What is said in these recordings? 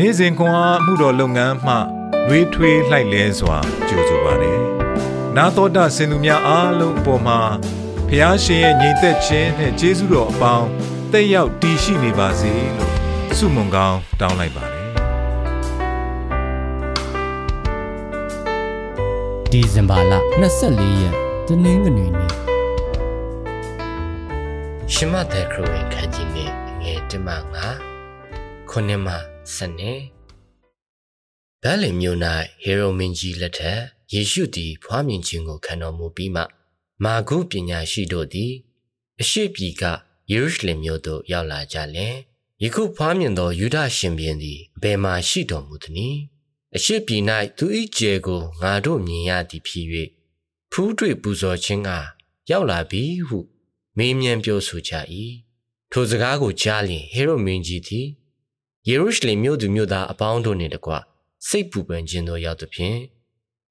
နေ့စဉ်ခွန်အားမှုတော်လုပ်ငန်းမှနှွေးထွေးလှိုက်လဲစွာကြိုဆိုပါတယ်။နာတော်တာစင်သူများအားလုံးအပေါ်မှာဖះရှင်ရဲ့ညီသက်ခြင်းနဲ့ကျေးဇူးတော်အပေါင်းတက်ရောက်တည်ရှိနေပါစေလို့ဆုမွန်ကောင်းတောင်းလိုက်ပါတယ်။ဒီဇင်ဘာလ24ရက်တနင်္ဂနွေနေ့ရှမသက်ခရဝင်ခန်းကြီးနဲ့ငယ်တမငါခုနှစ်မှ စနေဗဲလင်မြို့၌ဟေရိုမင်းကြီးလက်ထက်ယေရှုသည်ဖွားမြင်ခြင်းကိုခံတော်မူပြီးမှမာဂုပညာရှိတို့သည် အရှိပြည်ကယေရုရှလင်မြို့သို့ရောက်လာကြလျင်ယခုဖွားမြင်သောယူဒရှင်ဘုရင်သည်ဘယ်မှရှိတော်မူသနည်းအရှိပြည်၌သူ၏ကျဲကိုငါတို့မြင်ရသည်ဖြစ်၍ဖူးတွေ့ပူဇော်ခြင်းကရောက်လာပြီဟုမေးမြန်းပြောဆိုကြ၏ထိုစကားကိုကြားလျင်ဟေရိုမင်းကြီးသည် ယေရုရှလင်မြို့သူမြို့သားအပေါင်းတို့နှင့်တကွစိတ်ပူပန်ခြင်းတို့ရောက်သဖြင့်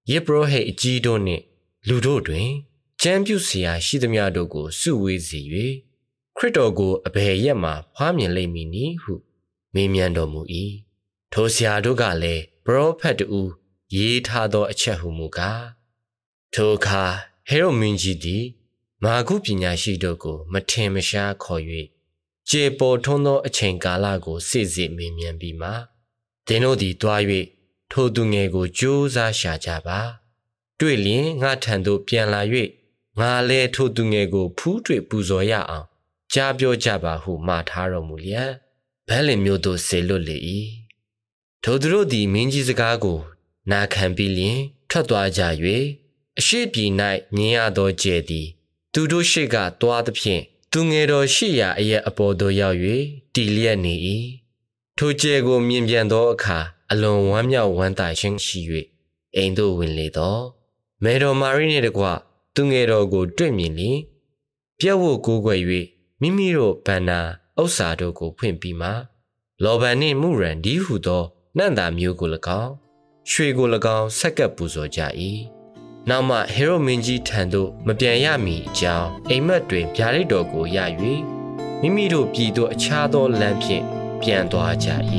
ယေဘရဟိတ်အကြီးတို့နှင့်လူတို့တွင်ကျမ်းပြုဆရာရှိသမျှတို့ကိုစုဝေးစေ၍ခရစ်တော်ကိုအဘယ်ရက်မှဖွားမြင်လိမ့်မည်နည်းဟုမေးမြန်းတော်မူ၏ထိုဆရာတို့ကလည်းပရောဖက်တူရေးထားသောအချက်ဟုမူကားထိုအခါဟေရိုမင်းကြီးသည်မာဂုပညာရှိတို့ကို မထင်မရှားခေါ်၍ ကျေပေါ်ထွန်းသောအချိန်ကာလကိုစစ်စစ်မေးမြန်းပြီးမှသင်တို့သည်တွား၍ထိုသူငယ်ကိုကြိုးစားရှာကြပါတွေ့လျင်ငါထံသို့ပြန်လာ၍ငါလည်းထိုသူငယ်ကိုဖူးတွေ့ပူဇော်ရအောင်ကြားပြောကြပါဟုမှားထားတော်မူလျက်ဘဲလင်မျိုးတို့ဆေလွတ်လေ၏ထိုသူတို့သည်မင်းကြီးစကားကို နာခံပြီးလျင်ထွက်သွားကြ၍အရှိပြည်၌မြင်ရသောကျဲသည် သူတို့ရှိကတွားသဖြင့် သူငယ်တော်ရှိရာအရက်အပေါ်သို့ရောက်၍တည်လျက်နေ၏ထိုကျဲကိုမြင်ပြန်သောအခါအလွန်ဝမ်းမြောက်ဝမ်းသာခြင်းရှိ၍အိမ်သို့ဝင်လေသောမေတော်မာရီနှင့်တကွသူငယ်တော်ကိုတွေ့မြင်လျင်ပြက်ဝတ်ကိုးကွယ်၍မိမိတို့ဗန္နာဥစ္စာတို့ကိုဖွင့်ပြီးမှလောဘန်နှင့်မှုရန်ဒီဟုသောနန့်တာမျိုးကို၎င်းရွှေကို၎င်းဆက်ကပ်ပူဇော်ကြ၏ နောက်မှဟေရိုမင်းကြီးထံသို့မပြန်ရမီအကြောင်းအိမ်မက်တွင်ဗျာဒိတ်တော်ကိုရ၍မိမိတို့ပြည်သို့အခြားသောလမ်းဖြင့်ပြန်သွားကြ၏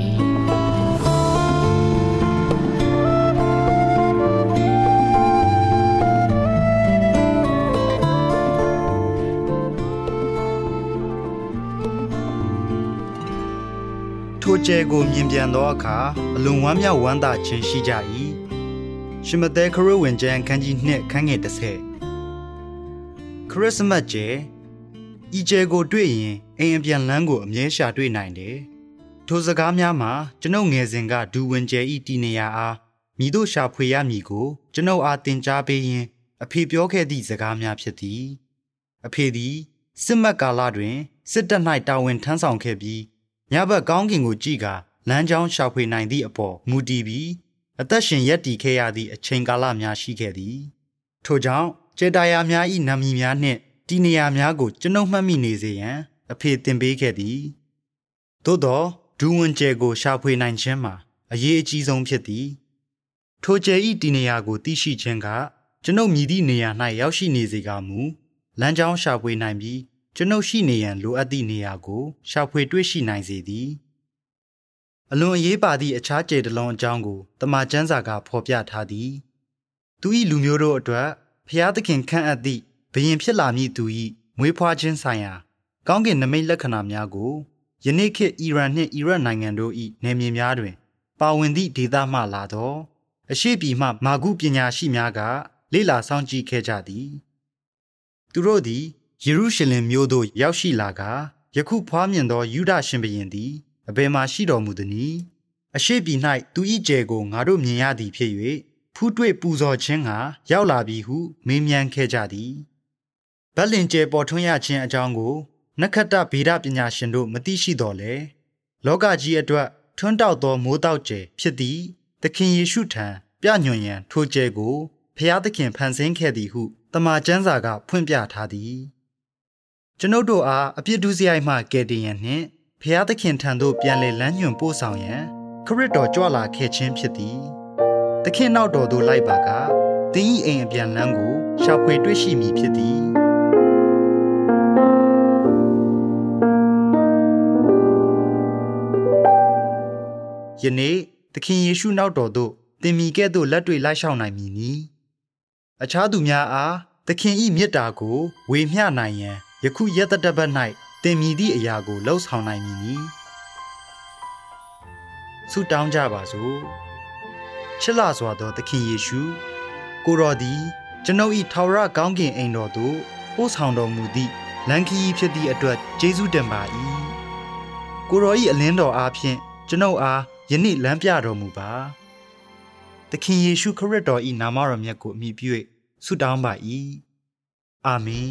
ထိုကျဲကိုမြင်ပြန်သောအခါအလွန်ဝမ်းမြောက်ဝမ်းသာခြင်းရှိကြ၏ ရှမသဲခရစ်ဝင်ကျမ်းခန်းကြီး2ခန်းငယ်30ခရစ်စမတ်ကျဲဤကျဲကိုတွေ့ရင်အိမ်အပြန်လန်းကိုအမြဲရှာတွေ့နိုင်တယ်ထိုစကားများမှာကျွန်ုပ်ငယ်စဉ်ကဒူဝင်ကျဲဤတည်နေရာအားမိတို့ရှာဖွေရမည်ကို ကျွန်ုပ်အားတင်ကြားပေးရင် အဖေပြောခဲ့သည့်စကားများဖြစ်သည်အဖေသည်စစ်မတ်ကာလတွင်စစ်တပ်၌တာဝန်ထမ်းဆောင်ခဲ့ပြီးညဘက်ကောင်းကင်ကိုကြည့်ကာလမ်းကြောင်းရှာဖွေနိုင်သည့်အပေါ်မူတည်ပြီး အသက်ရှင်ရက်တည်ခဲ့ရသည့်အချိန်ကာလများရှိခဲ့သည်ထို့ကြောင့်ကျေတာယာများ၏နာမည်များနှင့်တီနေယာများကိုကျွန်ုပ်မှတ်မိနေစေရန် အဖေတင်ပေးခဲ့သည်သို့သောဒူးဝင်ကျဲကိုရှာဖွေနိုင်ခြင်းမှာအရေးအကြီးဆုံးဖြစ်သည်ထိုကျဲဤတီနေယာကိုသိရှိခြင်းကကျွန်ုပ်မြည်သည့်နေရာ၌ရောက်ရှိနေစေကမူလမ်းကြောင်းရှာဖွေနိုင်ပြီးကျွန်ုပ်ရှိနေရန်လိုအပ်သည့်နေရာကိုရှာဖွေတွေ့ရှိနိုင်စေသည် အလွန်အရေးပါသည့်အခြားကျေတလုံးအကြောင်းကိုတမန်ကျမ်းစာကဖော်ပြထားသည်သူ၏လူမျိုးတို့အတွက်ဖျားသခင်ခန့်အပ်သည့်ဘယင်ဖြစ်လာမည့်သူ၏မွေးဖွားခြင်းဆိုင်ရာ ကောင်းကင်နမိတ်လက္ခဏာများကိုယနေ့ခေတ်အီရန်နှင့်အီရတ်နိုင်ငံတို့၏နယ်မြေများတွင် ပါဝင်သည့်ဒေသမှလာသော အရှိပြည်မှမာကုပညာရှိများက လေ့လာစောင့်ကြည့်ခဲ့ကြသည်သူတို့သည်ယေရုရှလင်မြို့သို့ရောက်ရှိလာကယခုဖွားမြင်သောယူဒရှင်ဘုရင်သည် အဘယ်မှရှိတော်မူသနည်းအရှိပြည်၌သူ၏ကျယ်ကိုငါတို့မြင်ရသည်ဖြစ်၍ဖူးတွေ့ပူဇော်ခြင်းကရောက်လာပြီဟုမေးမြန်းခဲ့ကြသည်ဗက်လင်ကျယ်ပေါ်ထွန်းရခြင်းအကြောင်းကိုနက္ခတ္တဗေဒပညာရှင်တို့မသိရှိတော်လဲလောကကြီးအတွက်ထွန်းတောက်သောမိုးတောက်ကျယ်ဖြစ်သည်သခင်ယေရှုထံပြညွန်ရန်ထိုကျယ်ကိုဖျားသခင်ဖန်ဆင်းခဲ့သည်ဟုတမန်ကျမ်းစာကဖွင့်ပြထားသည်ကျွန်ုပ်တို့အားအပြစ်ဒုစရိုက်မှကယ်တင်ရန်နှင့် ဖျားသခင်ထံသို့ပြန်လည်လမ်းညွှန်ပို့ဆောင်ရန်ခရစ်တော်ကြွလာခဲ့ခြင်းဖြစ်သည်။သခင်နောက်တော်သို့လိုက်ပါကတင်းဤအိမ်အပြန်လမ်းကိုရှာဖွေတွေ့ရှိမည်ဖြစ်သည်။ယနေ့သခင်ယေရှုနောက်တော်သို့သင်မိကဲ့သို့လက်တွေလိုက်ရှောင်နိုင်မည်နီအခြားသူများအားသခင်ဤမေတ္တာကိုဝေမျှနိုင်ရန်ယခုရက်တတပတ်၌ သင်မြည်သည့်အရာကိုလှုပ်ဆောင်နိုင်မည်နီဆုတောင်းကြပါစို့ချစ်လာစွာသောသခင်ယေရှုကိုတော်သည်ကျွန်ုပ်၏ထာဝရကောင်းကင်အိမ်တော်သို့ပို့ဆောင်တော်မူသည့်လမ်းခရီးဖြစ်သည့်အတွက်ကျေးဇူးတင်ပါ၏ကိုတော်၏အလင်းတော်အားဖြင့်ကျွန်ုပ်အားယနေ့လမ်းပြတော်မူပါသခင်ယေရှုခရစ်တော်၏နာမတော်မြတ်ကိုအမိပြု၍ဆုတောင်းပါ၏အာမင်